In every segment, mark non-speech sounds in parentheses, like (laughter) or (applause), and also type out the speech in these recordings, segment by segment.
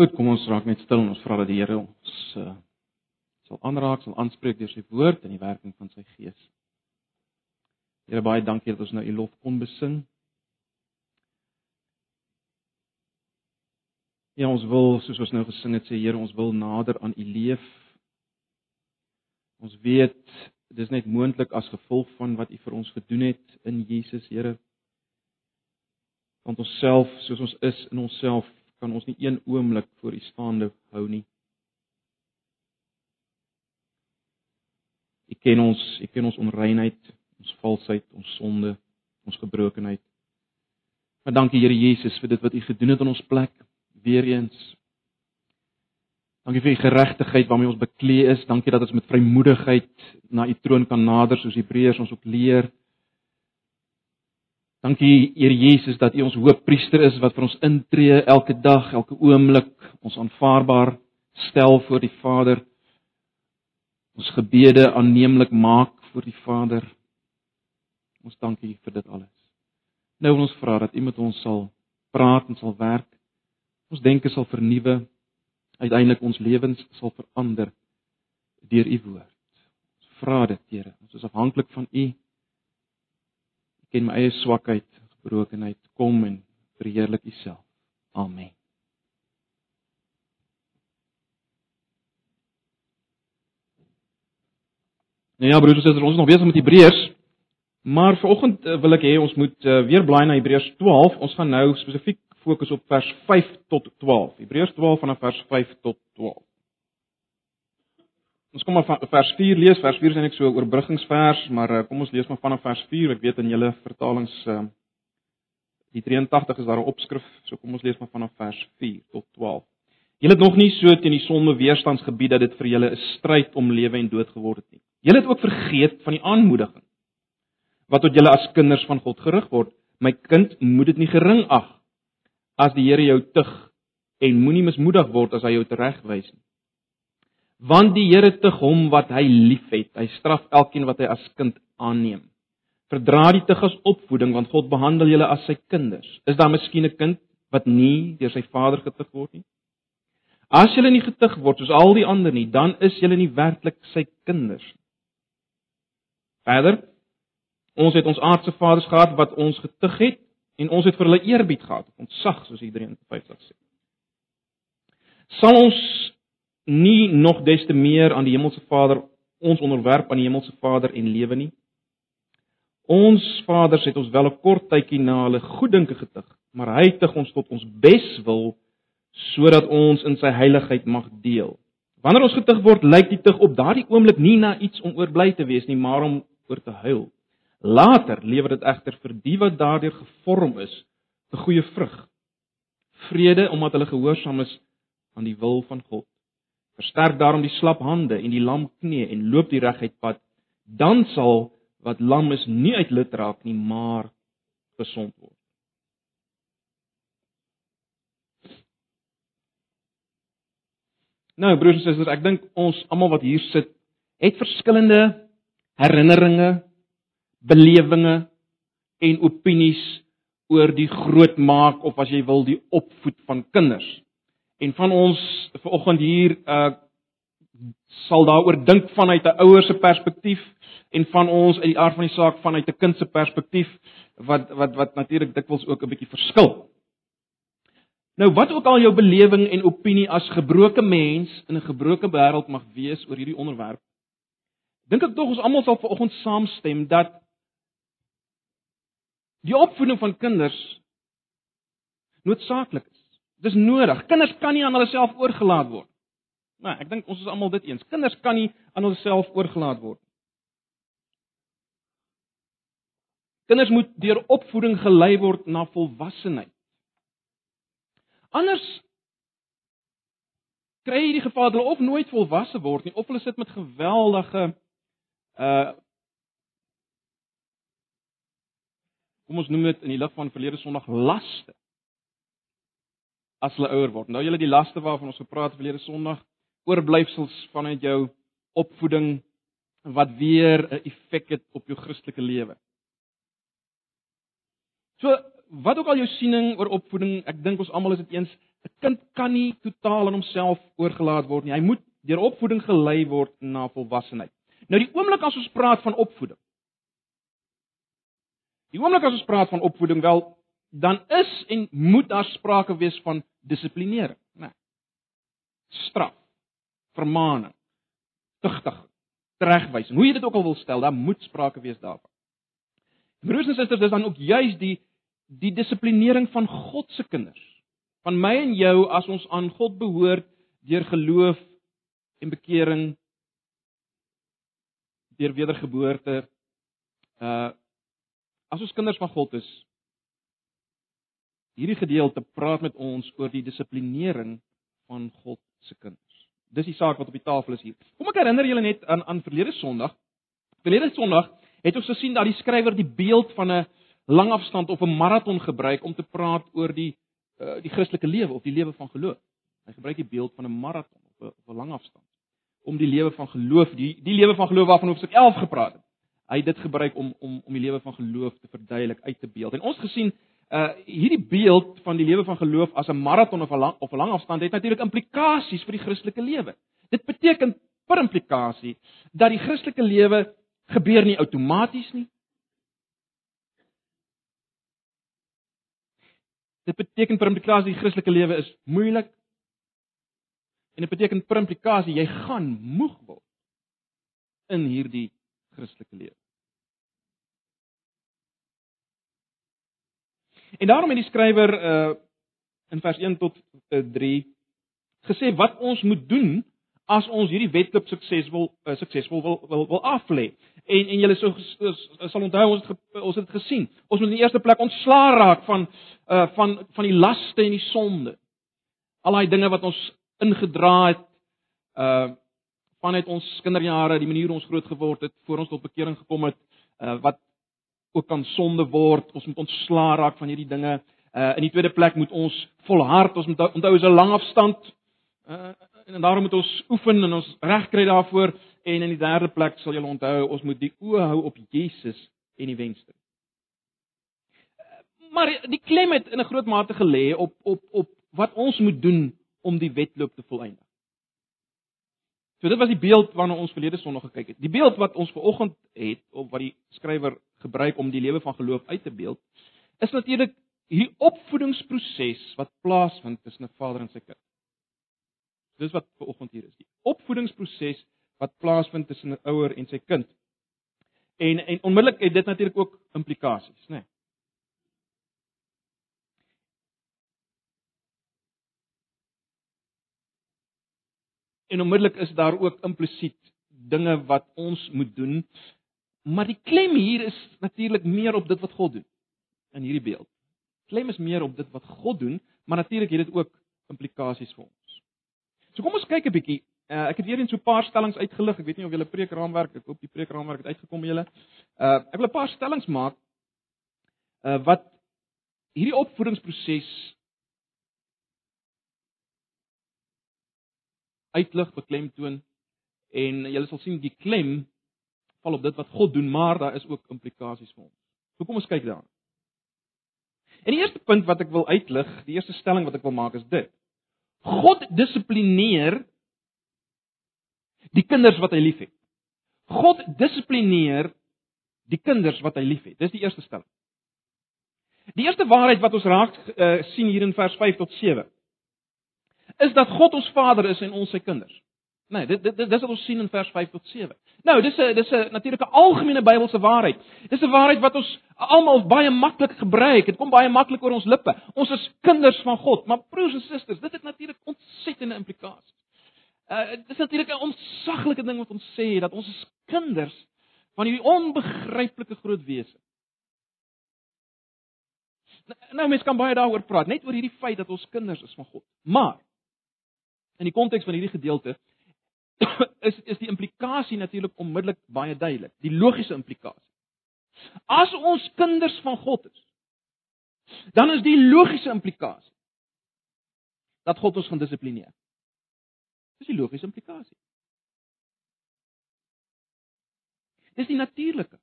Goed, kom ons raak net stil en ons vra dat die Here ons uh, sal aanraak, sal aanspreek deur sy woord en die werking van sy gees. Here baie dankie dat ons nou u lof kon besing. Ja, ons wil soos ons nou gesing het sê Here, ons wil nader aan u leef. Ons weet dis net moontlik as gevolg van wat u vir ons gedoen het in Jesus, Here. Want onsself soos ons is in onsself kan ons nie een oomblik voor U staande hou nie. U ken ons, U ken ons onreinheid, ons valsheid, ons sonde, ons gebrokenheid. Maar dankie Here Jesus vir dit wat U gedoen het in ons plek weer eens. Dankie vir U geregtigheid waarmee ons bekleë is. Dankie dat ons met vrymoedigheid na U troon kan nader soos Hebreërs ons ook leer. Dankie Here Jesus dat U ons hoofpriester is wat vir ons intree elke dag, elke oomblik, ons aanvaarbaar stel voor die Vader. Ons gebede aanneemlik maak voor die Vader. Ons dankie vir dit alles. Nou wil ons vra dat U met ons sal praat en sal werk. Ons denke sal vernuwe, uiteindelik ons lewens sal verander deur U woord. Ons vra dit, Here. Ons is afhanklik van U ken my eie swakheid, gebrokenheid, kom en verheerlik U self. Amen. Nou ja, broers en susters, ons is nog besig met Hebreërs. Maar vanoggend eh, wil ek hê ons moet uh, weer blaai na Hebreërs 12. Ons gaan nou spesifiek fokus op vers 5 tot 12. Hebreërs 12 vanaf vers 5 tot 12. Ons kom maar van vers 4 lees. Vers 4 is eintlik so 'n oorbruggingsvers, maar uh, kom ons lees maar vanaf vers 4. Ek weet in julle vertalings uh, die 83 is daar 'n opskrif, so kom ons lees maar vanaf vers 4 tot 12. Julle het nog nie so teen die sonde weerstandsgebied dat dit vir julle 'n stryd om lewe en dood geword het nie. Julle het ook vergeet van die aanmoediging wat tot julle as kinders van God gerig word. My kind, moet dit nie gering ag as die Here jou tug en moenie mismoedig word as hy jou teregwys nie want die Here tug hom wat hy liefhet. Hy straf elkeen wat hy as kind aanneem. Verdra die tug as opvoeding want God behandel julle as sy kinders. Is daar miskien 'n kind wat nie deur sy vader getug word nie? As julle nie getug word soos al die ander nie, dan is julle nie werklik sy kinders nie. Verder Ons het ons aardse vaders gehad wat ons getug het en ons het vir hulle eerbied gehad, ontsag soos Hebreë 53 sê. Sal ons nie nog des te meer aan die hemelse Vader ons onderwerp aan die hemelse Vader en lewe nie. Ons vaders het ons wel 'n kort tydjie na hulle goeddinke getug, maar hy tug ons tot ons beswil sodat ons in sy heiligheid mag deel. Wanneer ons getug word, lyk die tug op daardie oomblik nie na iets om oor bly te wees nie, maar om oor te huil. Later lewer dit egter vir die wat daardeur gevorm is, 'n goeie vrug. Vrede omdat hulle gehoorsaam is aan die wil van God. Versterk daarom die slap hande en die lam knie en loop die reguit pad, dan sal wat lam is nie uit lid raak nie, maar gesond word. Nou broers en susters, ek dink ons almal wat hier sit, het verskillende herinneringe, belewinge en opinies oor die grootmaak of as jy wil die opvoed van kinders. En van ons vanoggend hier uh sal daaroor dink vanuit 'n ouer se perspektief en van ons uit die aard van die saak vanuit 'n kind se perspektief wat wat wat natuurlik dikwels ook 'n bietjie verskil. Nou wat ook al jou belewing en opinie as gebroke mens in 'n gebroke wêreld mag wees oor hierdie onderwerp. Dink ek tog ons almal sal vanoggend saamstem dat die opvoeding van kinders noodsaaklik is. Dis nodig. Kinders kan nie aan hulle self oorgelaat word. Maar ek dink ons is almal dit eens. Kinders kan nie aan hulle self oorgelaat word. Kinders moet deur opvoeding gelei word na volwassenheid. Anders kry jy die geval dat hulle of nooit volwasse word nie of hulle sit met geweldige uh kom ons noem dit in die lig van verlede Sondag laste as hulle ouer word. Nou julle die laste waarvan ons gepraat het verlede Sondag, oorblyfsels vanuit jou opvoeding wat weer 'n effek het op jou Christelike lewe. So, wat ook al jou siening oor opvoeding, ek dink ons almal is dit eens, 'n kind kan nie totaal aan homself oorgelaat word nie. Hy moet deur opvoeding gelei word na volwassenheid. Nou die oomblik as ons praat van opvoeding. Die oomblik as ons praat van opvoeding, wel dan is en moet daar sprake wees van dissiplinering, né? Straf, vermaaning, tugtiging, teregwysing. Hoe jy dit ook al wil stel, daar moet sprake wees daarvan. Broers en susters, dis dan ook juis die die dissiplinering van God se kinders. Van my en jou as ons aan God behoort deur geloof en bekering deur wedergeboorte uh as ons kinders van God is hierdie gedeelte praat met ons oor die dissiplinering van God se kinders. Dis die saak wat op die tafel is hier. Kom ek herinner julle net aan aan verlede Sondag. Verlede Sondag het ons gesien dat die skrywer die beeld van 'n langafstand of 'n maraton gebruik om te praat oor die uh, die Christelike lewe of die lewe van geloof. Hy gebruik die beeld van 'n maraton of 'n of 'n langafstand om die lewe van geloof, die die lewe van geloof waarvan hoofstuk 11 gepraat het. Hy het dit gebruik om om om die lewe van geloof te verduidelik, uit te beeld. En ons gesien uh hierdie beeld van die lewe van geloof as 'n maraton of 'n lang of 'n langafstand het natuurlik implikasies vir die Christelike lewe. Dit beteken per implikasie dat die Christelike lewe gebeur nie outomaties nie. Dit beteken per implikasie die Christelike lewe is moeilik. En dit beteken per implikasie jy gaan moeg word in hierdie Christelike lewe. En daarom het die skrywer uh in vers 1 tot uh, 3 gesê wat ons moet doen as ons hierdie wedloop suksesvol uh, suksesvol wil wil wil aflê. En en julle sou sal onthou ons het ge, ons het gesien. Ons moet in die eerste plek ontslaa raak van uh van van die laste en die sonde. Al daai dinge wat ons ingedra het uh vanuit ons kinderjare, die manier hoe ons groot geword het, voor ons tot bekering gekom het, uh wat ook kan sonde word. Ons moet ontslaa raak van hierdie dinge. Uh in die tweede plek moet ons volhard, ons moet onthou is 'n lang afstand. Uh en daarom moet ons oefen en ons reg kry daarvoor en in die derde plek sal julle onthou ons moet die oë hou op Jesus en die wenster. Maar die klem het in 'n groot mate gelê op op op wat ons moet doen om die wedloop te volëindig. So dit was die beeld waarna ons verlede Sondag gekyk het. Die beeld wat ons ver oggend het of wat die skrywer gebruik om die lewe van geloof uit te beeld, is natuurlik hierdie opvoedingsproses wat plaasvind tussen 'n vader en sy kind. Dis wat ver oggend hier is. Die opvoedingsproses wat plaasvind tussen 'n ouer en sy kind. En en onmiddellik het dit natuurlik ook implikasies, né? Nee. En onmiddellik is daar ook implisiet dinge wat ons moet doen. Maar die klem hier is natuurlik meer op dit wat God doen in hierdie beeld. Klem is meer op dit wat God doen, maar natuurlik het dit ook implikasies vir ons. So kom ons kyk 'n bietjie. Uh, ek het weer net so 'n paar stellings uitgelig. Ek weet nie of julle preekraamwerk, ek hoop die preekraamwerk het uitgekom julle. Uh ek wil 'n paar stellings maak uh wat hierdie opvoedingsproses uitlig, beklemtoon en julle sal sien die klem val op dit wat God doen, maar daar is ook implikasies vir ons. So kom ons kyk daarna. En die eerste punt wat ek wil uitlig, die eerste stelling wat ek wil maak is dit. God dissiplineer die kinders wat hy liefhet. God dissiplineer die kinders wat hy liefhet. Dis die eerste stelling. Die eerste waarheid wat ons raak uh, sien hier in vers 5 tot 7 is dat God ons Vader is en ons sy kinders. Nee, dit dit dis wat ons sien in vers 5 tot 7. Nou, dis 'n dis 'n natuurlike algemene Bybelse waarheid. Dis 'n waarheid wat ons almal baie maklik gebruik. Dit kom baie maklik oor ons lippe. Ons is kinders van God, maar broers en susters, dit het natuurlik ontsettende implikasies. Uh dis natuurlik 'n onsaglike ding wat ons sê dat ons is kinders van hierdie onbegryplike groot wese. Nou mense kan baie daaroor praat, net oor hierdie feit dat ons kinders is van God. Maar in die konteks van hierdie gedeelte (coughs) is is die implikasie natuurlik onmiddellik baie duidelik, die logiese implikasie. As ons kinders van God is, dan is die logiese implikasie dat God ons gaan dissiplineer. Dis die logiese implikasie. Dis die natuurlike.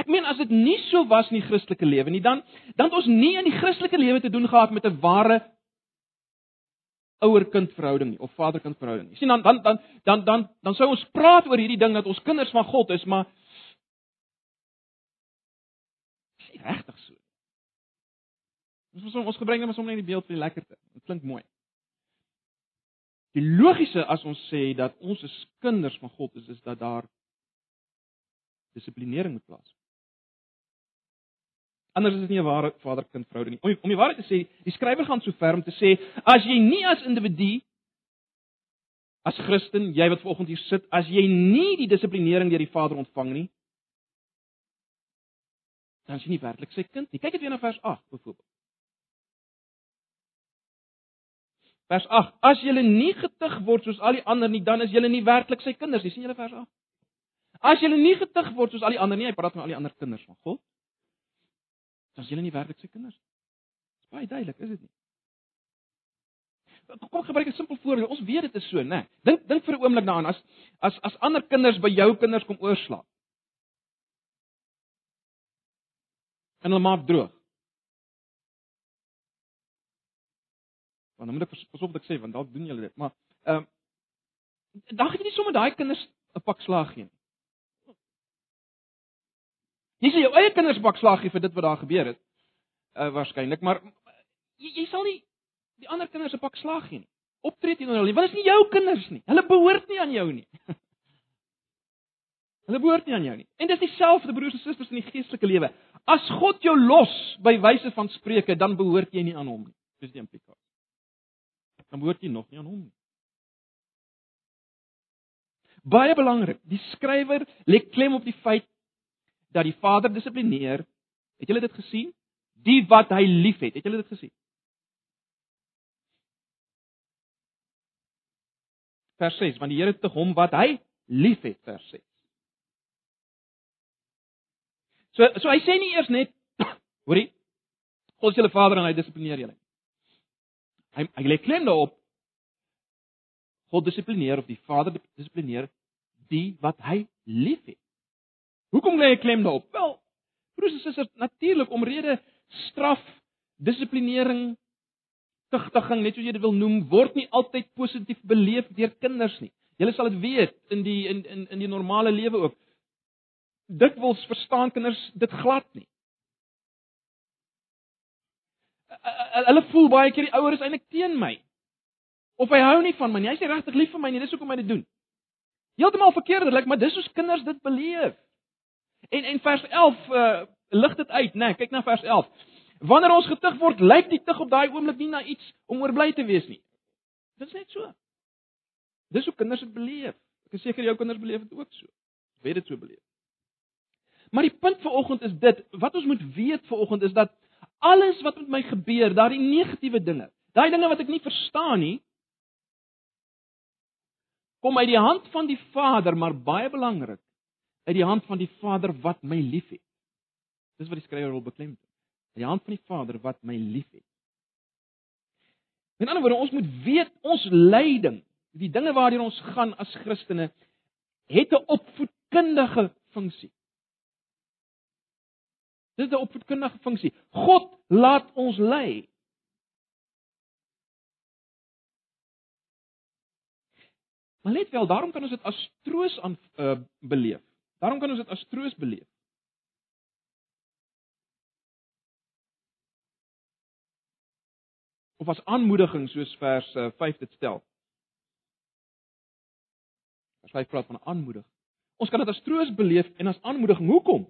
Ek meen as dit nie so was in die Christelike lewe nie, dan dan het ons nie in die Christelike lewe te doen gehad met 'n ware ouer-kind verhouding nie of vader-kind verhouding nie. sien dan dan dan dan dan dan sou ons praat oor hierdie ding dat ons kinders van God is, maar is regtig so. Ons ons gebruik net maar sommer net die beeld vir die lekkerte. Dit klink mooi. Die logiese as ons sê dat ons is kinders van God is is dat daar dissiplinering moet plaasvind. Anders is dit nie 'n ware vader-kind verhouding nie. Om om die waarheid te sê, die skrywer gaan so ver om te sê as jy nie as individu as Christen, jy wat vanoggend hier sit, as jy nie die dissiplinering deur die Vader ontvang nie, dan is jy nie werklik sy kind nie. Kyk net weer na vers 8 byvoorbeeld. Vers 8: As julle nie getuig word soos al die ander nie, dan is julle nie werklik sy kinders nie. sien julle vers 8? As julle nie getuig word soos al die ander nie, hy praat van al die ander kinders van God, dan is julle nie werklik sy kinders nie. Dit is baie duidelik, is dit nie? Kom gebruik 'n simpel voorbeeld. Ons weet dit is so, né? Dink dink vir 'n oomblik daaraan as as as ander kinders by jou kinders kom oorslaap. En hulle maak droog. Want dan moet ek pas op wat ek sê want dalk doen julle dit. Maar ehm um, dan gee jy nie sommer daai kinders 'n pak slaag gee nie. Jy sê jou eie kinders pak slaag gee vir dit wat daar gebeur het. Uh waarskynlik, maar jy, jy sal nie die ander kinders 'n pak slaag gee nie. Optree teenoor hulle. Want dit is nie jou kinders nie. Hulle behoort nie aan jou nie. (laughs) Hulle behoort nie aan jou nie. En dis dieselfde broers en susters in die geestelike lewe. As God jou los by wyse van spreuke, dan behoort jy nie aan hom nie. Dis die implikasie dan behoort jy nog nie aan hom nie. Baie belangrik, die skrywer lê klem op die feit dat die Vader dissiplineer. Het julle dit gesien? Die wat hy liefhet. Het julle dit gesien? Vers 6, want die Here te hom wat hy liefhet, vers 6. So so hy sê nie eers net (coughs) hoorie God is julle Vader en hy dissiplineer julle. Hy hy lê klem daarop. God dissiplineer of die Vader dissiplineer die wat hy liefhet. Hoekom lê hy klem daarop? Wel, broers en susters, natuurlik omrede straf, dissiplinering, tugtiging, net soos jy dit wil noem, word nie altyd positief beleef deur kinders nie. Julle sal dit weet in die in in in die normale lewe ook. Dikwels verstaan kinders dit glad nie. hulle voel baie keer die ouers is eintlik teen my. Of hy hou nie van my nie. Hy sê regtig lief vir my nie. Dis hoekom hy dit doen. Heeltemal verkeerd, dit lyk maar dis hoe kinders dit beleef. En en vers 11 uh lig dit uit, né? Nee, kyk na vers 11. Wanneer ons getug word, lyk die tug op daai oomblik nie na iets om oor bly te wees nie. Dit is net so. Dis hoe kinders dit beleef. Ek is seker jou kinders beleef dit ook so. Weet dit so beleef. Maar die punt vir oggend is dit, wat ons moet weet vir oggend is dat alles wat met my gebeur, daardie negatiewe dinge, daai dinge wat ek nie verstaan nie, kom uit die hand van die Vader, maar baie belangrik, uit die hand van die Vader wat my liefhet. Dis wat die skrywer wil beklemtoon. Uit die hand van die Vader wat my liefhet. In ander woorde, ons moet weet ons lyding, die dinge waardeur ons gaan as Christene, het 'n opvoedkundige funksie. Dit is 'n opvoedkundige funksie. God laat ons lei. Maar let wel, daarom kan ons dit as troos aan uh, beleef. Daarom kan ons dit as troos beleef. Of as aanmoediging soos vers uh, 5 dit stel. Vers 5 praat van aanmoedig. Ons kan dit as troos beleef en as aanmoediging. Hoekom?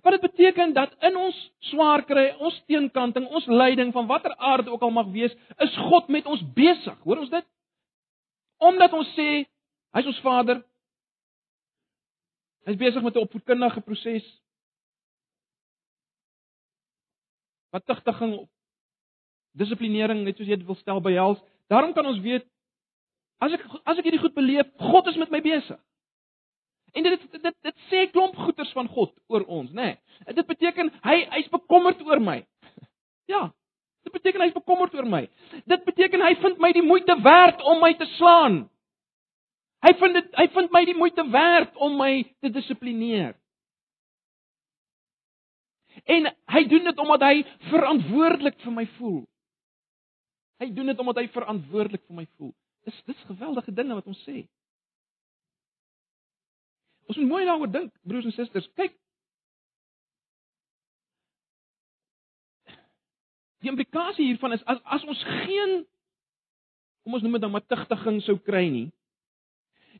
Wat dit beteken dat in ons swaar kry, ons teenkanting, ons lyding van watter aard ook al mag wees, is God met ons besig. Hoor ons dit? Omdat ons sê hy's ons Vader. Hy's besig met 'n opvoedkundige proses. Wat tigtiging op dissiplinering net soos jy dit wil stel behels. Daarom kan ons weet as ek as ek hierdie goed beleef, God is met my besig. En dit dit dit sê klomp goeters van God oor ons, nê. Nee. Dit beteken hy hy's bekommerd oor my. (laughs) Ja. Dit beteken hy's bekommerd oor my. Dit beteken hy vind my die moeite werd om my te slaan. Hy vind dit hy vind my die moeite werd om my te dissiplineer. En hy doen dit omdat hy verantwoordelik vir my voel. Hy doen dit omdat hy verantwoordelik vir my voel. Dis dis geweldige dinge wat ons sê. Ons moet mooi daaroor dink, broers en susters. Kyk. Die implikasie hiervan is as as ons geen kom ons noem dit dan maar tigtiging sou kry nie,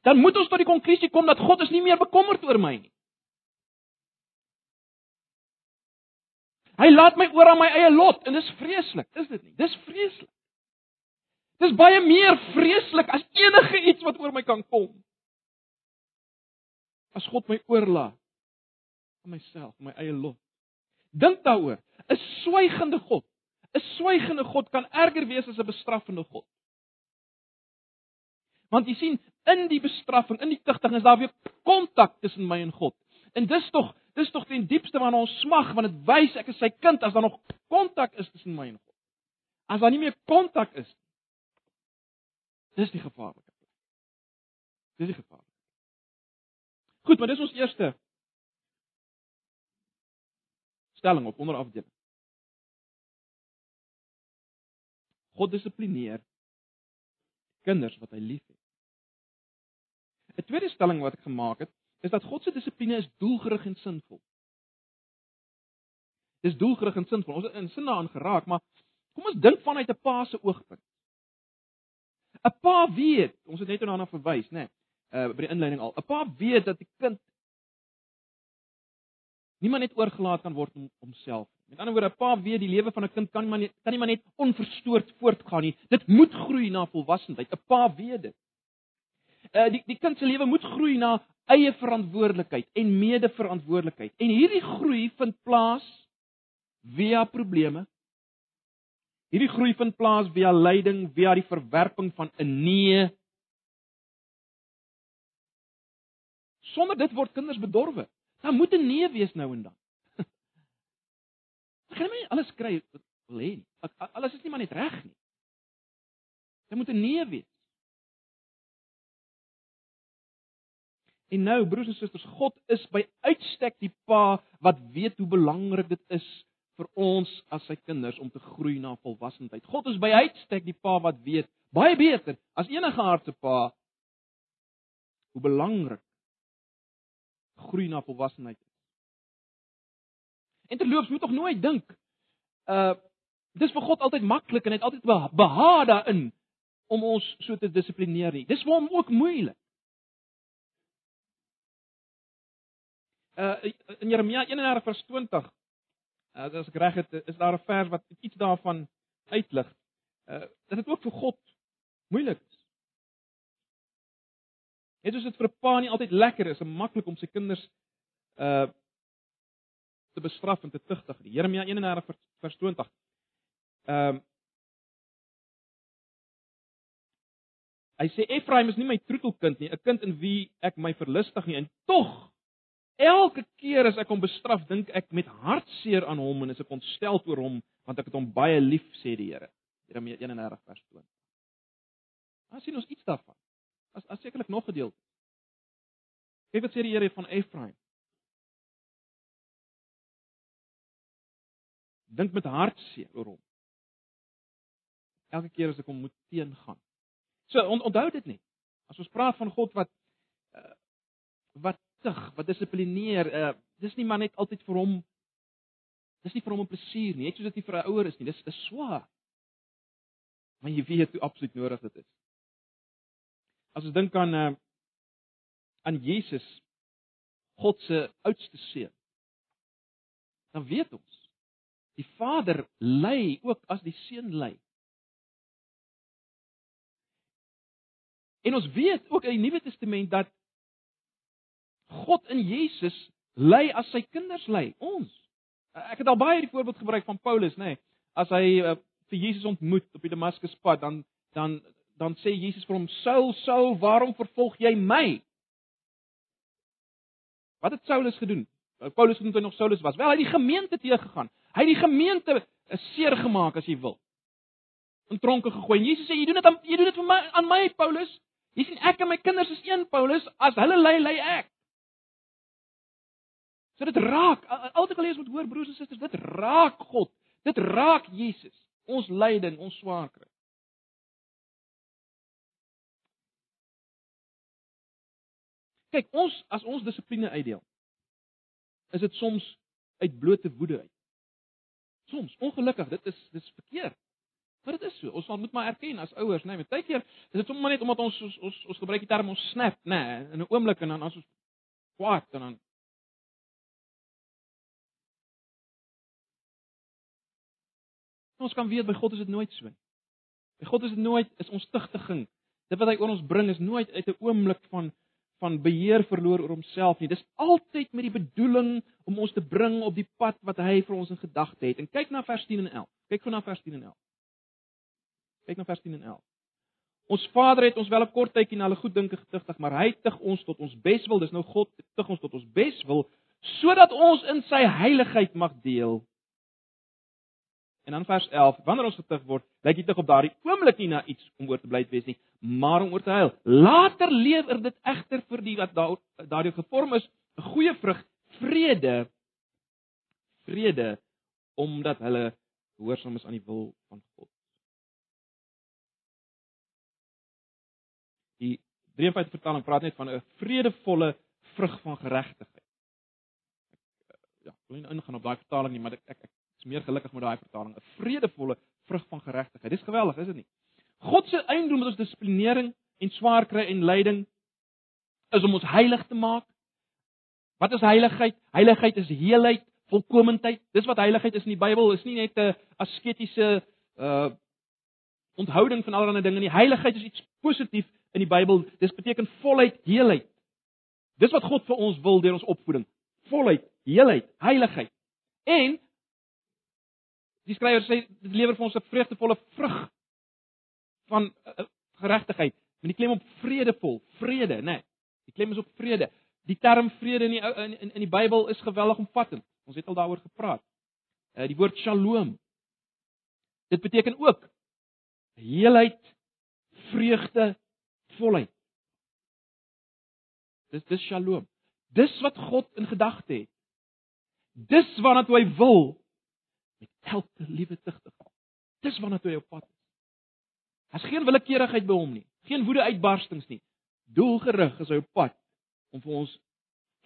dan moet ons tot die konklusie kom dat God is nie meer bekommerd oor my nie. Hy laat my oor aan my eie lot en dis vreeslik, is dit nie? Dis vreeslik. Dis baie meer vreeslik as enige iets wat oor my kan kom. As God my oorlaat aan myself, my eie lot. Dink daaroor. 'n Swygende God, 'n swygende God kan erger wees as 'n bestraffende God. Want jy sien, in die bestraffing, in die tigting is daar weer kontak tussen my en God. En dis tog, dis tog ten diepste van ons smag, want dit wys ek is sy kind as daar nog kontak is tussen my en God. As daar nie meer kontak is nie. Dis die gevaarlike plek. Dis die gevaar. Goed, maar dis ons eerste stelling op onderafdeling. God dissiplineer kinders wat hy liefhet. 'n Tweede stelling wat ek gemaak het, is dat God se dissipline is doelgerig en sinvol. Dis doelgerig en sinvol. Ons het in sin daaraan geraak, maar kom ons dink vanuit 'n pa se oogpunt. 'n Pa weet, ons het net daarna verwys, né? Nee, uh by die inleiding al. 'n Pa weet dat die kind niemand net oorgelaat kan word om homself. Met ander woorde, 'n pa weet die lewe van 'n kind kan nie maar net kan nie maar net onverstoord voortgaan nie. Dit moet groei na volwassenheid. 'n Pa weet dit. Uh die die kind se lewe moet groei na eie verantwoordelikheid en medeverantwoordelikheid. En hierdie groei vind plaas via probleme. Hierdie groei vind plaas via lyding, via die verwerping van 'n nee. Sonder dit word kinders bedorwe. Daar moet 'n nee wees nou en dan. Ek gaan nie alles kry wat wil hê nie. Alles is nie maar net reg nie. Daar moet 'n nee wees. En nou broers en susters, God is by uitstek die pa wat weet hoe belangrik dit is vir ons as sy kinders om te groei na volwassenheid. God is by uitstek die pa wat weet baie beter as enige aardse pa hoe belangrik groei na volwassenheid is. En terloops moet tog nooit dink uh dis vir God altyd maklik en hy het altyd behaag daarin om ons so te dissiplineer nie. Dis vir hom ook moeilik. Uh in Jeremia 31 vers 20 uh, as ek reg het is daar 'n vers wat iets daarvan uitlig. Uh dat dit ook vir God moeilik is. Dit is dit vir 'n pa nie altyd lekker is en maklik om sy kinders uh te bestraf en te tugtig. Jeremia 31 vers, vers 20. Ehm uh, Hy sê Efraim is nie my troetelkind nie, 'n kind in wie ek my verlustig nie en tog Elke keer as ek hom bestraf, dink ek met hartseer aan hom en is ek ontstel oor hom want ek het hom baie lief, sê die Here. Jeremia 31 vers 20. Ons sien ons iets daarvan. As as sekerlik nog gedeelte. Kyk wat sê die Here van Efraim. Dink met hartseer oor hom. Elke keer as ek hom moet teengaan. So on, onthou dit net. As ons praat van God wat uh, wat tug, wat dissiplineer, uh dis nie maar net altyd vir hom dis nie vir hom 'n plesier nie, net soos dit vir 'n ouer is nie. Dis dis swaar. Maar jy weet hoe absoluut nodig dit is. As ons dink aan uh aan Jesus, God se oudste seun, dan weet ons die Vader lei ook as die seun lei. En ons weet ook in die Nuwe Testament dat God in Jesus lei as sy kinders lei, ons. Ek het al baie die voorbeeld gebruik van Paulus, nê. Nee, as hy uh, vir Jesus ontmoet op die Damaskuspad, dan dan dan sê Jesus vir hom: "Saul, Saul, waarom vervolg jy my?" Wat het Saulus gedoen? Eh, Paulus genoem hy nog Saulus was. Wel, hy het die gemeente teëgegaan. Hy het die gemeente eh, seer gemaak as jy wil. In tronke gegooi. En Jesus sê: "Jy doen dit aan jy doen dit vir my aan my, Paulus. Jy sien ek en my kinders is een, Paulus. As hulle lei, lei ek." So dit raak. Altyd gelees moet hoor broers en susters, dit raak God. Dit raak Jesus. Ons lyding, ons swaar kry. Kyk, ons as ons dissipline uitdeel, is dit soms uit blote woede uit. Soms, ongelukkig, dit is dis verkeerd. Maar dit is so. Ons moet maar erken as ouers, né, nee, baie keer is dit sommer net omdat ons ons ons, ons gebruik die term ons snap, né, nee, in 'n oomblik en dan as ons kwaad en dan Ons kan weet by God is dit nooit so nie. By God is dit nooit is ons tugtiging. Dit wat hy oor ons bring is nooit uit 'n oomblik van van beheer verloor oor homself nie. Dis altyd met die bedoeling om ons te bring op die pad wat hy vir ons in gedagte het. En kyk na vers 10 en 11. Kyk gou na vers 10 en 11. Kyk na vers 10 en 11. Ons Vader het ons wel 'n kort tydjie na hulle goeddinke getugtig, maar hy tug ons tot ons beswil. Dis nou God tug ons tot ons beswil sodat ons in sy heiligheid mag deel. En dan vers 11, wanneer ons getug word, lyk dit tog op daardie oomblik nie na iets om oor te bly wees nie, maar om oor te huil. Later lewer dit egter vir die wat daar daardie gevorm is, 'n goeie vrug, vrede. Vrede omdat hulle gehoorsaam is aan die wil van God. Die 53 vertaling praat net van 'n vredevolle vrug van geregtigheid. Ja, ek wil nie ingaan op daai vertaling nie, maar ek ek, ek is meer gelukkig met daai vertaling, 'n vredevolle vrug van geregtigheid. Dis geweldig, is dit nie? God se einddoel met ons dissiplinering en swaar kry en lyding is om ons heilig te maak. Wat is heiligheid? Heiligheid is heelheid, volkomendheid. Dis wat heiligheid is in die Bybel. Is nie net 'n asketiese uh onthouding van allerlei dinge nie. Heiligheid is iets positief in die Bybel. Dis beteken volheid, heelheid. Dis wat God vir ons wil deur ons opvoeding. Volheid, heelheid, heiligheid. En Die skrywer sê dit lewer vir ons 'n vreugdevolle vrug van uh, geregtigheid. Met die klem op vredevol, vrede, né? Nee, die klem is op vrede. Die term vrede in die in in, in die Bybel is geweldig omvattend. Ons het al daaroor gepraat. Uh die woord shalom. Dit beteken ook heelheid, vreugde, volheid. Dis dis shalom. Dis wat God in gedagte het. Dis waarna hy wil met elke liewe tugtig. Dis waarna toe hy op pad is. Daar's geen willekeurigheid by hom nie, geen woede uitbarstings nie. Doelgerig is hy op pad om vir ons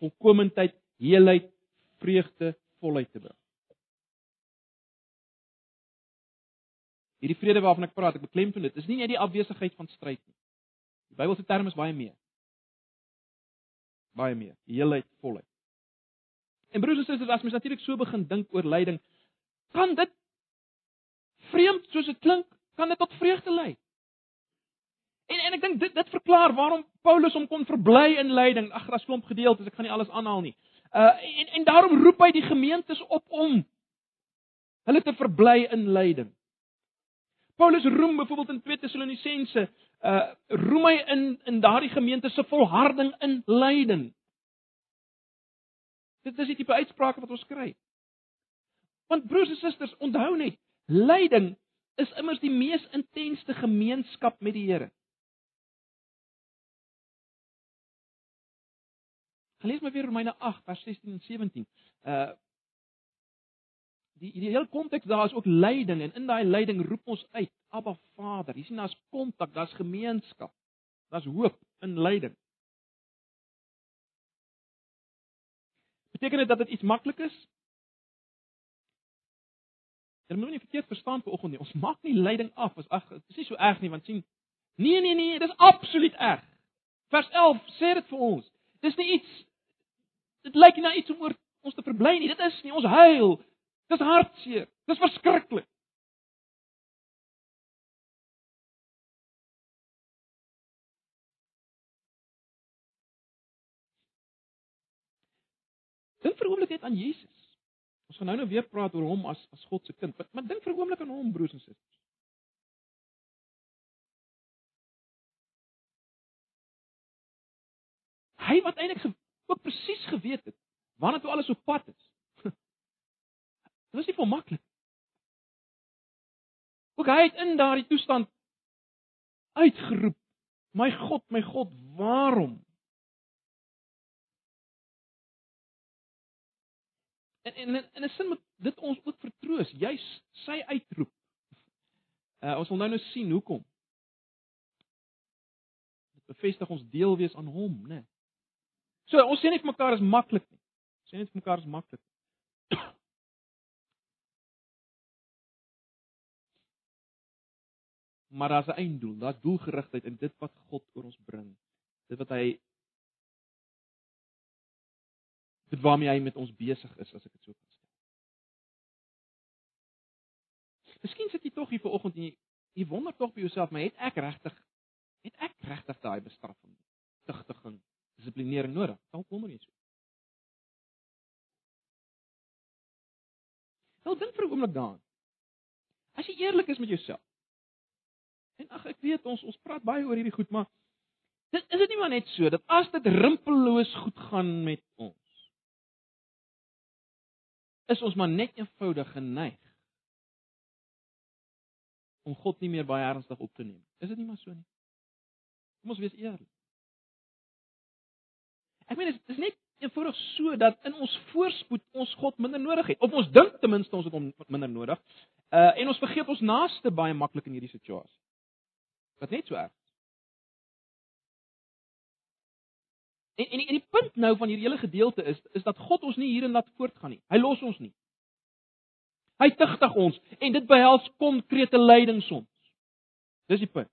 volkomendheid, heelheid, vreugde, volheid te bring. Hierdie vrede waarvan ek praat, ek beklemtoon dit, is nie net die afwesigheid van stryd nie. Die Bybelse term is baie meer. Baie meer, heelheid, volheid. En broers en susters, as mens natuurlik so begin dink oor lyding, kan dit vreemd soos dit klink, kan dit tot vreugde lei. En en ek dink dit dit verklaar waarom Paulus hom kon verbly in lyding. Ag, daar's klomp gedeeltes, ek gaan nie alles aanhaal nie. Uh en en daarom roep hy die gemeentes op om hulle te verbly in lyding. Paulus roem byvoorbeeld in 2 Tessalonisense, uh roem hy in in daardie gemeente se volharding in lyding. Dit is die tipe uitsprake wat ons kry. Want broers en susters, onthou net, lyding is immers die mees intense gemeenskap met die Here. Lees maar weer Romeine 8 vers 16 en 17. Uh die die hele konteks daar is ook lyding en in daai lyding roep ons uit, Abba Vader. Jy sien daar's kontak, daar's gemeenskap. Daar's hoop in lyding. Beteken dit dat dit iets maklik is? Jy moet nie verkeerd verstaan vir oggend nie. Ons maak nie lyding af as ag, dit is nie so erg nie want sien Nee nee nee, dit is absoluut erg. Vers 11 sê dit vir ons. Dis nie iets dit lyk nie na iets om oor ons te verbly nie. Dit is nie ons huil. Dis hartseer. Dis verskriklik. Dink vir oomblik net aan Jesus. Ons gaan nou nou weer praat oor hom as as God se kind. Maar, maar dink vir 'n oomblik aan hom, broers en susters. Hy wat eintlik ook presies geweet het wanneer toe alles op pad is. (laughs) Dit was nie maklik. Ook hy het in daardie toestand uitgeroep: "My God, my God, waarom En en in 'n sin moet dit ons ook vertroos, juis sy uitroep. Uh ons wil nou nou sien hoekom. Dit bevestig ons deel wees aan hom, né? Nee. So ons sê nie vir mekaar is maklik nie. Ons sê net vir mekaar is maklik. Maar daar's 'n einddoel, daar's doelgerigtheid in dit wat God oor ons bring. Dit wat hy dit waarmee hy met ons besig is as ek dit so kan sê. Miskien sit jy tog hier vanoggend en jy, jy wonder tog by jouself, maar het ek regtig het ek regtig daai bestraffing, tigtiging, dissiplinering nodig? Dalk wonder jy so. Nou dink vir 'n oomblik daaraan. As jy eerlik is met jouself. En ag ek weet ons ons praat baie oor hierdie goed, maar dit is dit nie maar net so dat as dit rimpelloos goed gaan met ons is ons maar net eenvoudig geneig om God nie meer baie ernstig op te neem. Is dit nie maar so nie? Kom ons wees eerlik. Ek meen dit is net eenvoudig so dat in ons voorspoed ons God minder nodig het. Of ons dink ten minste ons het hom minder nodig. Uh en ons vergeet ons naaste baie maklik in hierdie situasie. Wat net so erg. En en die, en die punt nou van hierdie hele gedeelte is is dat God ons nie hierin laat voortgaan nie. Hy los ons nie. Hy tigtig ons en dit behels konkrete leiding soms. Dis die punt.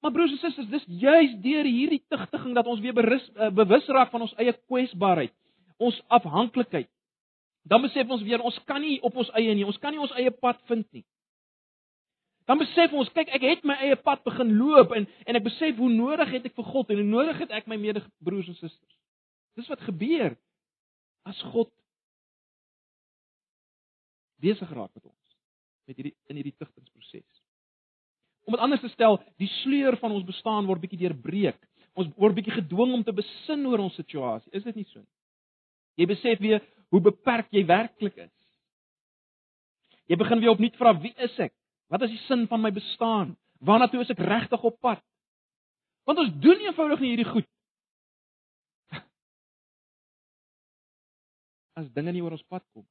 Maar broers en susters, dis juis deur hierdie tigtiging dat ons weer berus, uh, bewus raak van ons eie kwesbaarheid, ons afhanklikheid. Dan besef ons weer ons kan nie op ons eie nie, ons kan nie ons eie pad vind nie. Dan besef ons, kyk, ek het my eie pad begin loop en en ek besef hoe nodig het ek vir God en hoe nodig het ek my medebroers en susters. Dis wat gebeur as God besig raak met ons met hierdie in hierdie tigtingsproses. Om dit anders te stel, die sleur van ons bestaan word bietjie deurbreek. Ons word bietjie gedwing om te besin oor ons situasie. Is dit nie so nie? Jy besef weer hoe beperk jy werklik is. Jy begin weer opnuut vra wie is ek? Wat is die sin van my bestaan? Waarna toe is ek regtig op pad? Want ons doen eenvoudig nie hierdie goed. As dinge nie oor ons pad kom.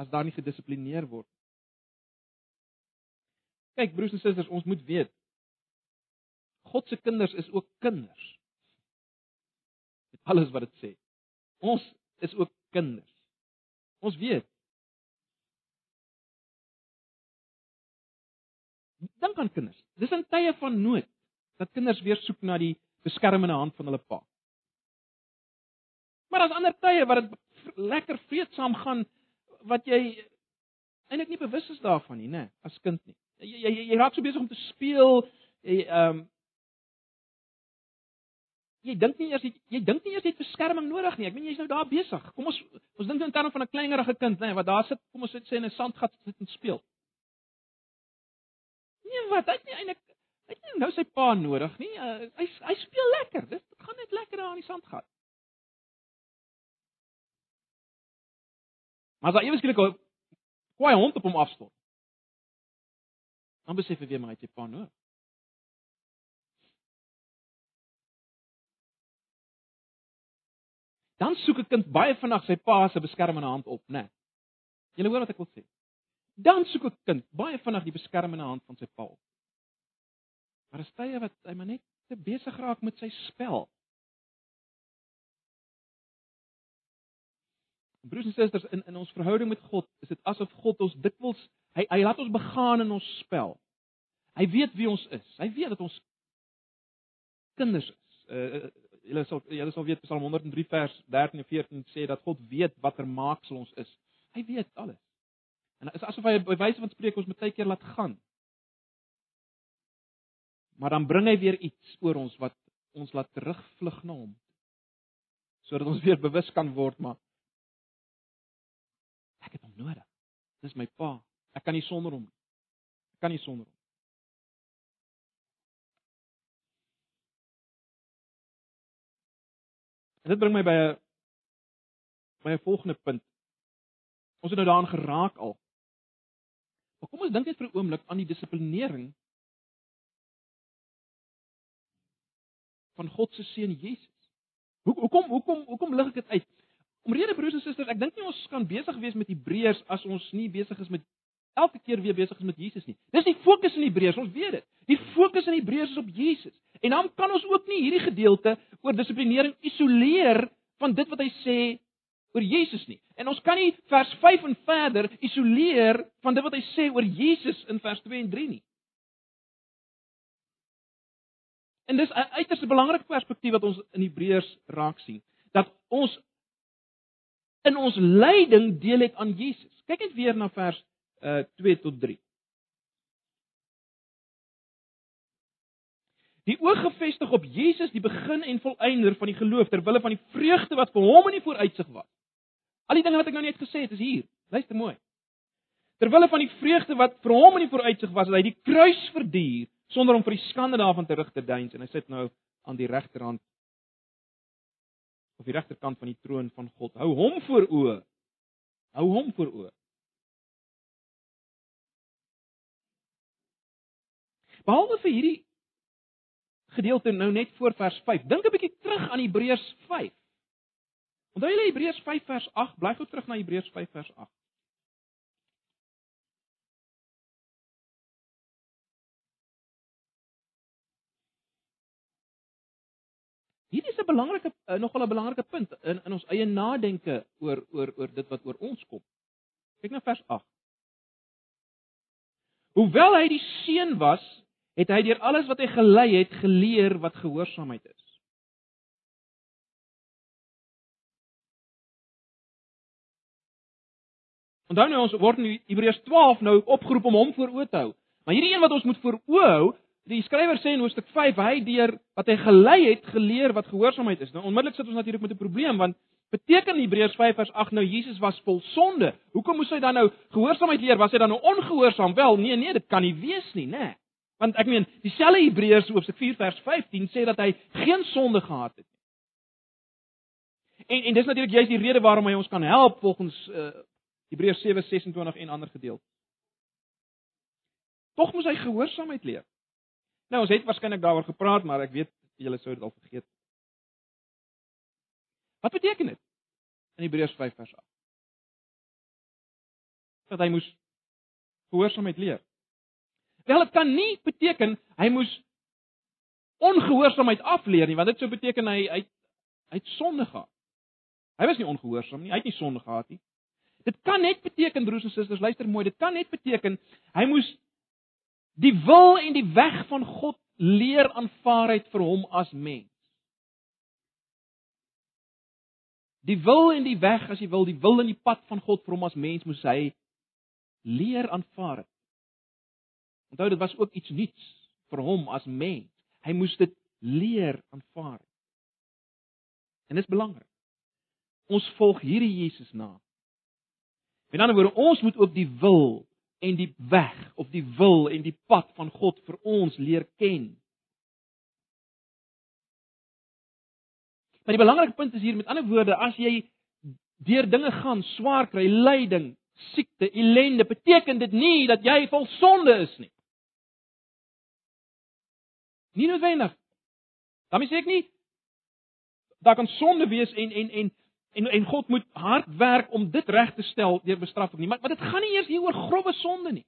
As daar nie gedissiplineer word Kyk broers en susters, ons moet weet God se kinders is ook kinders. Dit alles wat dit sê. Ons is ook kinders. Ons weet. Dink aan kinders. Dis in tye van nood dat kinders weer soek na die beskermende hand van hulle pa. Maar daar's ander tye wat dit lekker vreedsaam gaan wat jy eintlik nie bewus is daarvan nie, nê, as kind nie. Jy jy jy raak so besig om te speel. Jy ehm um, jy dink nie eers jy, jy dink nie eers jy het beskerming nodig nie. Ek meen jy's nou daar besig. Kom ons ons dink in terme van 'n kleinerige kind, nê, nee, wat daar sit, kom ons sê in 'n sandgat sit en speel. Nee, wat? Hy het nie eintlik hy het nie nou sy pa nodig nie. Uh, hy hy speel lekker. Dit gaan net lekker daar in die sandgat. Maar as hy ewesklik 'n kwaai hond op hom afstort. Dan besef hy weer maar hy het sy pa nodig. Dan soek 'n kind baie vinnig sy pa se beskermende hand op, né? Nee. Jy hoor wat ek wil sê. Dan soek 'n kind baie vinnig die beskermende hand van sy pa. Maar as tye wat hy maar net te besig raak met sy spel. Broers en susters, in in ons verhouding met God, is dit asof God ons dikwels hy hy laat ons begaan in ons spel. Hy weet wie ons is. Hy weet dat ons kinders is. Uh julle sal julle sal weet Psalm 103 vers 13 en 14 sê dat God weet watter maaksel ons is. Hy weet alles. En is asof hy by wyse van spreek ons baie keer laat gaan. Maar dan bring hy weer iets oor ons wat ons laat terugvlug na hom. Sodat ons weer bewus kan word maar ek het hom nodig. Dis my pa. Ek kan nie sonder hom nie. Ek kan nie sonder hom. En dit bring my by 'n by 'n volgende punt. Ons het nou daaraan geraak al. Maar kom ons dink net vir 'n oomblik aan die dissiplinering van God se seun Jesus. Hoe hoekom hoekom hoekom lig ek dit uit? Omrede broers en susters, ek dink nie ons kan besig wees met Hebreërs as ons nie besig is met elke keer weer besig is met Jesus nie. Dis die fokus in Hebreërs, ons weet dit. Die fokus in Hebreërs is op Jesus. En dan kan ons ook nie hierdie gedeelte oor dissiplinering isoleer van dit wat hy sê oor Jesus nie. En ons kan nie vers 5 en verder isoleer van dit wat hy sê oor Jesus in vers 2 en 3 nie. En dis 'n uiters belangrike perspektief wat ons in Hebreërs raak sien, dat ons in ons lyding deel het aan Jesus. Kyk net weer na vers uh 2 tot 3. Die oog gefestig op Jesus, die begin en volëinder van die geloof ter wille van die vreugde wat vir hom in die vooruitsig was. Al die dinge wat ek nou net gesê het, is hier. Luister mooi. Ter wille van die vreugde wat vir hom in die vooruitsig was, het hy die kruis verduur sonder om vir die skande daarvan terug te deins en hy sit nou aan die regterhand op die regterkant van die troon van God. Hou hom voor oë. Hou hom voor oë. Behalwe vir hierdie gedeelte nou net voor vers 5. Dink 'n bietjie terug aan Hebreërs 5. Onthou julle Hebreërs 5 vers 8, bly gou terug na Hebreërs 5 vers 8. Hierdie is 'n belangrike uh, nogal 'n belangrike punt in in ons eie nadenke oor oor oor dit wat oor ons kom. Kyk na vers 8. Hoewel hy die seun was, het hy deur alles wat hy gelei het geleer wat gehoorsaamheid is. Onthou nou ons word in Hebreërs 12 nou opgeroep om hom voor oë te hou. Maar hierdie een wat ons moet voor oë hou, die skrywer sê in hoofstuk 5, hy deur wat hy gelei het geleer wat gehoorsaamheid is. Nou onmiddellik sit ons natuurlik met 'n probleem want beteken Hebreërs 5 vers 8 nou Jesus was vol sonde. Hoekom moes hy dan nou gehoorsaamheid leer? Was hy dan nou ongehoorsaam? Wel, nee nee, dit kan nie wees nie, né? Nee. Want ek meen, dieselfde Hebreërs hoofstuk 4 vers 15 sê dat hy geen sonde gehad het nie. En en dis natuurlik juist die rede waarom hy ons kan help volgens uh, Hebreërs 7:26 en ander gedeeltes. Tog moes hy gehoorsaamheid leer. Nou ons het waarskynlik daaroor gepraat, maar ek weet julle sou dit al vergeet. Wat beteken dit? In Hebreërs 5 vers 8. Dat hy moes gehoorsaamheid leer. Wel dit kan nie beteken hy moes ongehoorsaamheid afleer nie, want dit sou beteken hy hy hy het sonde gehad. Hy was nie ongehoorsaam nie, hy het nie sonde gehad nie. Dit kan net beteken broers en susters, luister mooi, dit kan net beteken hy moes die wil en die weg van God leer aanvaar het vir hom as mens. Die wil en die weg, as jy wil, die wil en die pad van God vir hom as mens moes hy leer aanvaar het. Onthou dit was ook iets nuuts vir hom as mens. Hy moes dit leer aanvaar. En dit is belangrik. Ons volg hierdie Jesus na. Met ander woorde, ons moet ook die wil en die weg of die wil en die pad van God vir ons leer ken. Maar die belangrike punt is hier met ander woorde, as jy deur dinge gaan, swaar kry, lyding, siekte, ellende, beteken dit nie dat jy vol sonde is nie. Nie noodwendig. Daarmee sê ek nie daar kan sonde wees en en en en en God moet hard werk om dit reg te stel deur bestraffing nie, maar maar dit gaan nie eers hier oor grove sonde nie.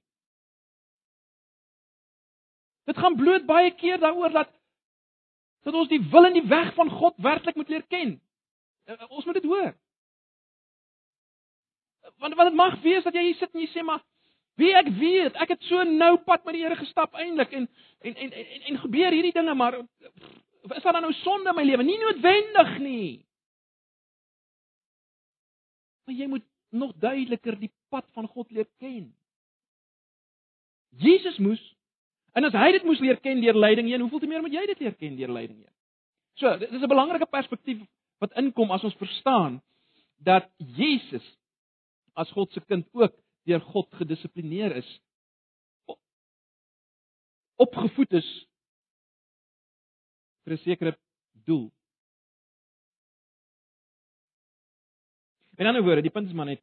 Dit gaan bloot baie keer daaroor dat dat ons die wil en die weg van God werklik moet leer ken. Eh, eh, ons moet dit hoor. Want wat dit mag wees dat jy hier sit en jy sê maar Wie ek weet, ek het so nou pad met die Here gestap eintlik en en en en, en gebeur hierdie dinge maar is daar dan nou sonde in my lewe? Nie noodwendig nie. Maar jy moet nog duideliker die pad van God leer ken. Jesus moes en as hy dit moes leer ken deur lyding heen, hoeveel te meer moet jy dit leer ken deur lyding heen? So, dit is 'n belangrike perspektief wat inkom as ons verstaan dat Jesus as God se kind ook deur God gedissiplineer is opgevoed is vir 'n sekere doel. In ander woorde, die punt is maar net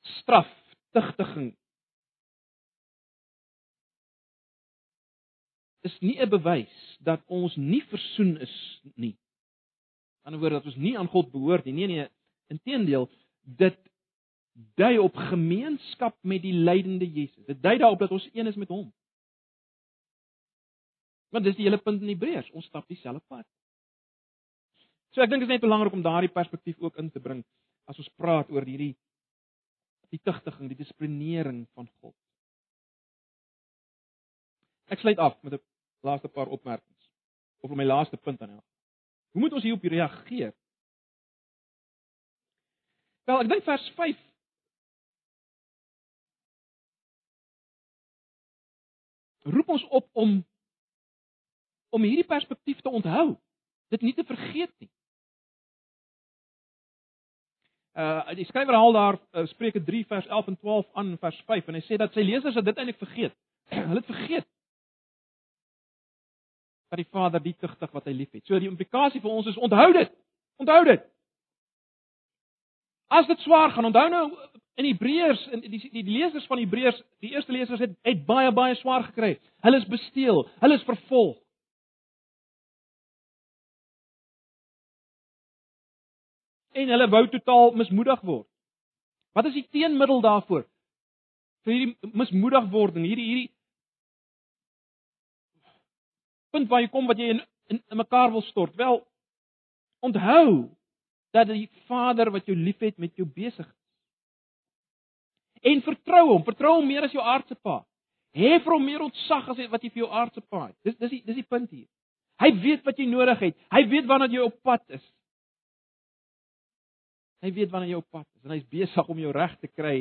straf, tigtiging is nie 'n bewys dat ons nie versoen is nie. In ander woorde dat ons nie aan God behoort nie. Nee nee, inteendeel, dit dui op gemeenskap met die lydende Jesus. Dit dui daarop dat ons een is met hom. Want dis die hele punt in Hebreërs, ons stap dieselfde pad. So ek dink dit is net belangrik om daardie perspektief ook in te bring as ons praat oor hierdie die tugtiging, die dissiplinering van God. Ek sluit af met 'n laaste paar opmerkings of my laaste punt aan jou. Hoe moet ons hierop reageer? Wel, ek dink vers 5 roep ons op om om hierdie perspektief te onthou, dit nie te vergeet nie. Uh die skrywer haal daar uh, Spreuke 3 vers 11 en 12 aan vers 5 en hy sê dat sy lesers dit eintlik vergeet. (clears throat) Hulle het vergeet dat die Vader die tugtig wat hy liefhet. So die implikasie vir ons is onthou dit. Onthou dit. As dit swaar gaan, onthou nou in Hebreërs in die, die die lesers van Hebreërs, die eerste lesers het het baie baie swaar gekry. Hulle is besteel, hulle is vervolg. En hulle wou totaal mismoedig word. Wat is die teenmiddel daarvoor? Vir hierdie mismoedigwording, hierdie hierdie punt waar jy kom wat jy in in, in mekaar wil stort. Wel onthou dat die Vader wat jou liefhet met jou besig is. En vertrou hom, vertrou hom meer as jou aardse pa. Hê vir hom meer ontzag as wat jy vir jou aardse pa het. Dis dis die dis die punt hier. Hy weet wat jy nodig het. Hy weet wanneer jy op pad is. Hy weet wanneer jy op pad is en hy's besig om jou reg te kry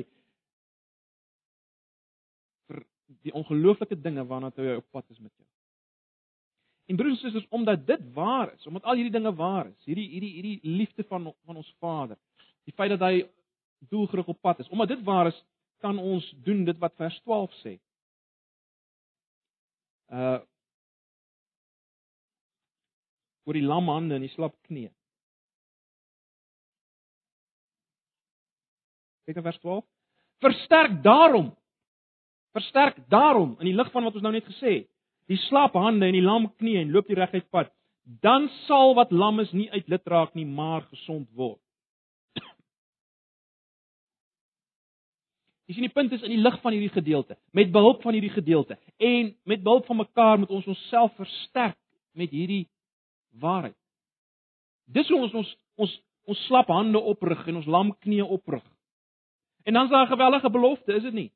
vir die ongelooflike dinge waarna toe jy op pad is met jou. En broers en susters, omdat dit waar is, omdat al hierdie dinge waar is, hierdie hierdie hierdie liefde van van ons Vader, die feit dat hy doelgerig op pad is, omdat dit waar is, kan ons doen dit wat vers 12 sê. Uh oor die lam hande en die slap knie. Kyk na vers 12. Versterk daarom. Versterk daarom in die lig van wat ons nou net gesê het die slap hande en die lam knie en loop die reguit pad, dan sal wat lam is nie uit lid raak nie, maar gesond word. Dis nie die punt is in die lig van hierdie gedeelte, met behulp van hierdie gedeelte en met behulp van mekaar moet ons onsself versterk met hierdie waarheid. Dis hoe ons ons ons ons slap hande oprig en ons lam knie oprig. En dan is daar 'n gewellige belofte, is dit nie?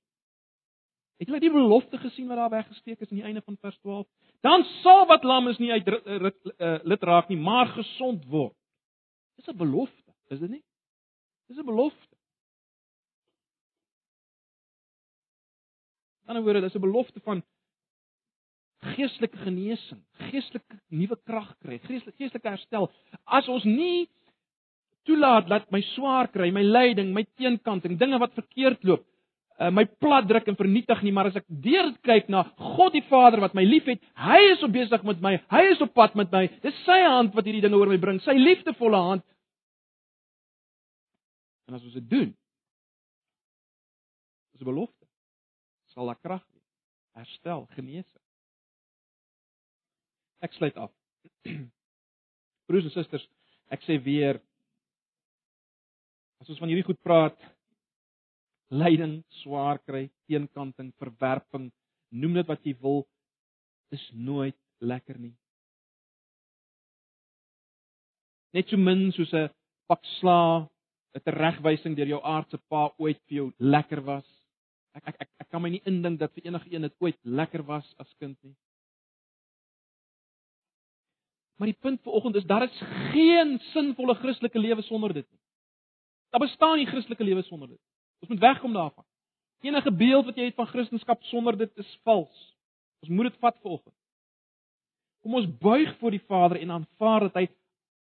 Het jy die belofte gesien wat daar weggesteek is aan die einde van vers 12? Dan sal wat lam is nie uit eh, lid raak nie, maar gesond word. Dis 'n belofte, is dit nie? Dis 'n belofte. Aan die ander woorde, dis 'n belofte van geestelike genesing, geestelike nuwe krag kry, geestelike geestelike herstel. As ons nie toelaat dat my swaar kry, my lyding, my teenkanting, dinge wat verkeerd loop, uh, my plat druk en vernietig nie, maar as ek deur kyk na God die Vader wat my liefhet, hy is op besig met my, hy is op pad met my. Dis sy hand wat hierdie dinge oor my bring, sy liefdevolle hand. En as ons dit doen, is 'n belofte. Sal daar krag wees, herstel, genesing. Ek sluit af. (clears throat) Broers en susters, ek sê weer as ons van hierdie goed praat, lyding, swaar kry, teenkanting, verwerping, noem dit wat jy wil, is nooit lekker nie. Net so min soos 'n pak sla, 'n teregwysing deur jou aardse pa ooit vir jou lekker was. Ek ek ek, ek kan my nie indink dat vir enige een dit ooit lekker was as kind nie. Maar die punt vanoggend is daar is geen sinvolle Christelike lewe sonder dit nie. Daar bestaan nie Christelike lewe sonder dit. Ons moet wegkom daarvan. Enige beeld wat jy het van Christendom sonder dit is vals. Ons moet dit vat vanoggend. Kom ons buig voor die Vader en aanvaar dat hy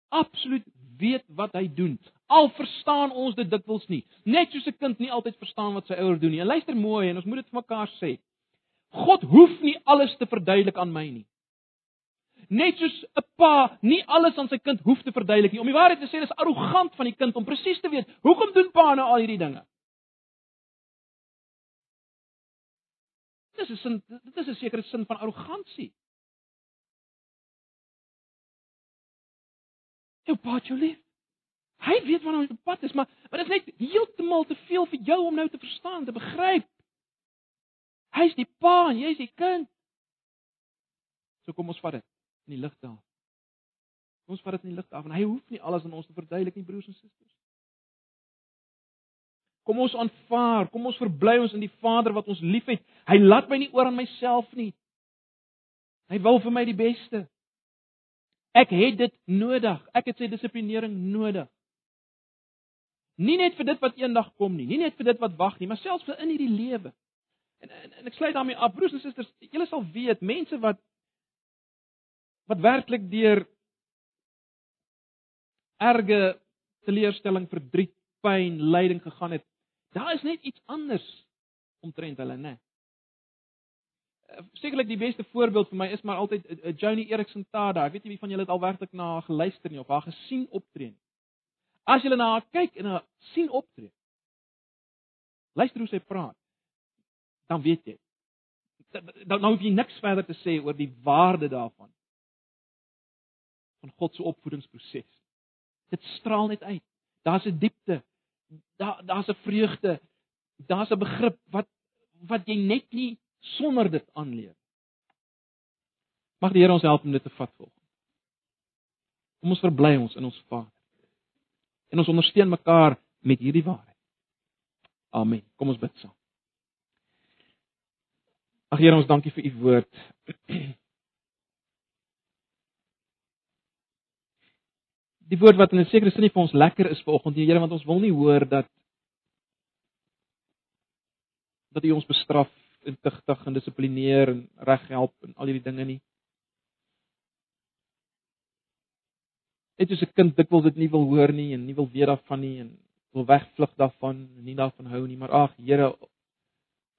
absoluut weet wat hy doen. Al verstaan ons dit dikwels nie. Net soos 'n kind nie altyd verstaan wat sy ouers doen nie. En luister mooi en ons moet dit vir mekaar sê. God hoef nie alles te verduidelik aan my nie. Net soos 'n pa nie alles aan sy kind hoef te verduidelik nie. Om die waarheid te sê, dis arrogant van die kind om presies te weet hoekom doen pa nou al hierdie dinge. Dit is 'n sin dit is 'n sekere sin van arrogansie. Jou pa het jou lief. Hy weet ons op pad is, maar maar dit is net heeltemal te veel vir jou om nou te verstaan, te begryp. Hy's die pa en jy's die kind. So kom ons vat dit in die lig daar. Kom ons vat dit in die lig daar, want hy hoef nie alles aan ons te verduidelik nie, broers en susters. Kom ons aanvaar, kom ons verbly ons in die Vader wat ons liefhet. Hy laat my nie oor aan myself nie. Hy wil vir my die beste. Ek het dit nodig. Ek het sy dissiplinering nodig. Nie net vir dit wat eendag kom nie, nie net vir dit wat wag nie, maar selfs vir in hierdie lewe. En, en en ek sluit daarmee af, broers en susters, julle sal weet, mense wat wat werklik deur erge teleurstelling, verdriet, pyn, lyding gegaan het, Daar is net iets anders omtrent hulle, né? Eh, sekerlik die beste voorbeeld vir my is maar altyd uh, Joni Erickson Tada. Ek weet nie wie van julle het al werklik na haar geluister nie of haar gesien optree nie. As jy na haar kyk en haar sien optree. Luister hoe sy praat. Dan weet jy. Dan nou hoef jy niks verder te sê oor die waarde daarvan. Van God se opvoedingsproses. Dit straal net uit. Daar's 'n diepte, daar daar's 'n vreugde, daar's 'n begrip wat wat jy net nie sonder dit aanleer. Mag die Here ons help om dit te vat volg. Kom ons verbly ons in ons Vader. En ons ondersteun mekaar met hierdie waarheid. Amen. Kom ons bid saam. Ag Here, ons dankie vir u woord. (clears throat) die woord wat in 'n sekere sin nie vir ons lekker is vanoggend nie, Here, want ons wil nie hoor dat dat U ons bestraf en tigtig en dissiplineer en reghelp en al hierdie dinge nie. Dit is 'n kind dikwels dit nie wil hoor nie en nie wil weet daarvan nie en wil wegvlug daarvan en nie daarvan hou nie, maar ag Here,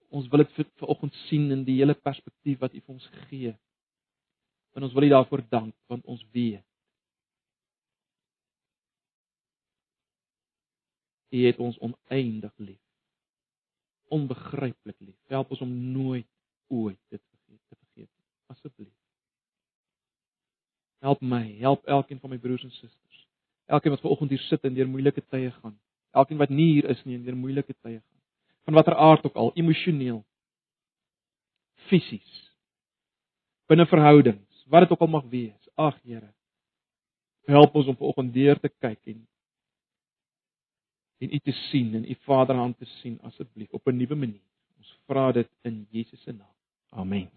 ons wil dit vir vanoggend sien in die hele perspektief wat U vir ons gee. En ons wil U daarvoor dank want ons weet U het ons oneindig lief. Onbegryplik lief. Help ons om nooit ooit dit vergeet te vergeet asseblief. Help my, help elkeen van my broers en susters. Elkeen wat ver oggend hier sit en deur moeilike tye gaan. Elkeen wat nie hier is nie en deur moeilike tye gaan. Van watter aard ook al, emosioneel, fisies, binne verhoudings, wat dit ook al mag wees. Ag Here, help ons om ver oggend deur te kyk en en u te sien en u Vaderhand te sien asseblief op 'n nuwe manier. Ons vra dit in Jesus se naam. Amen.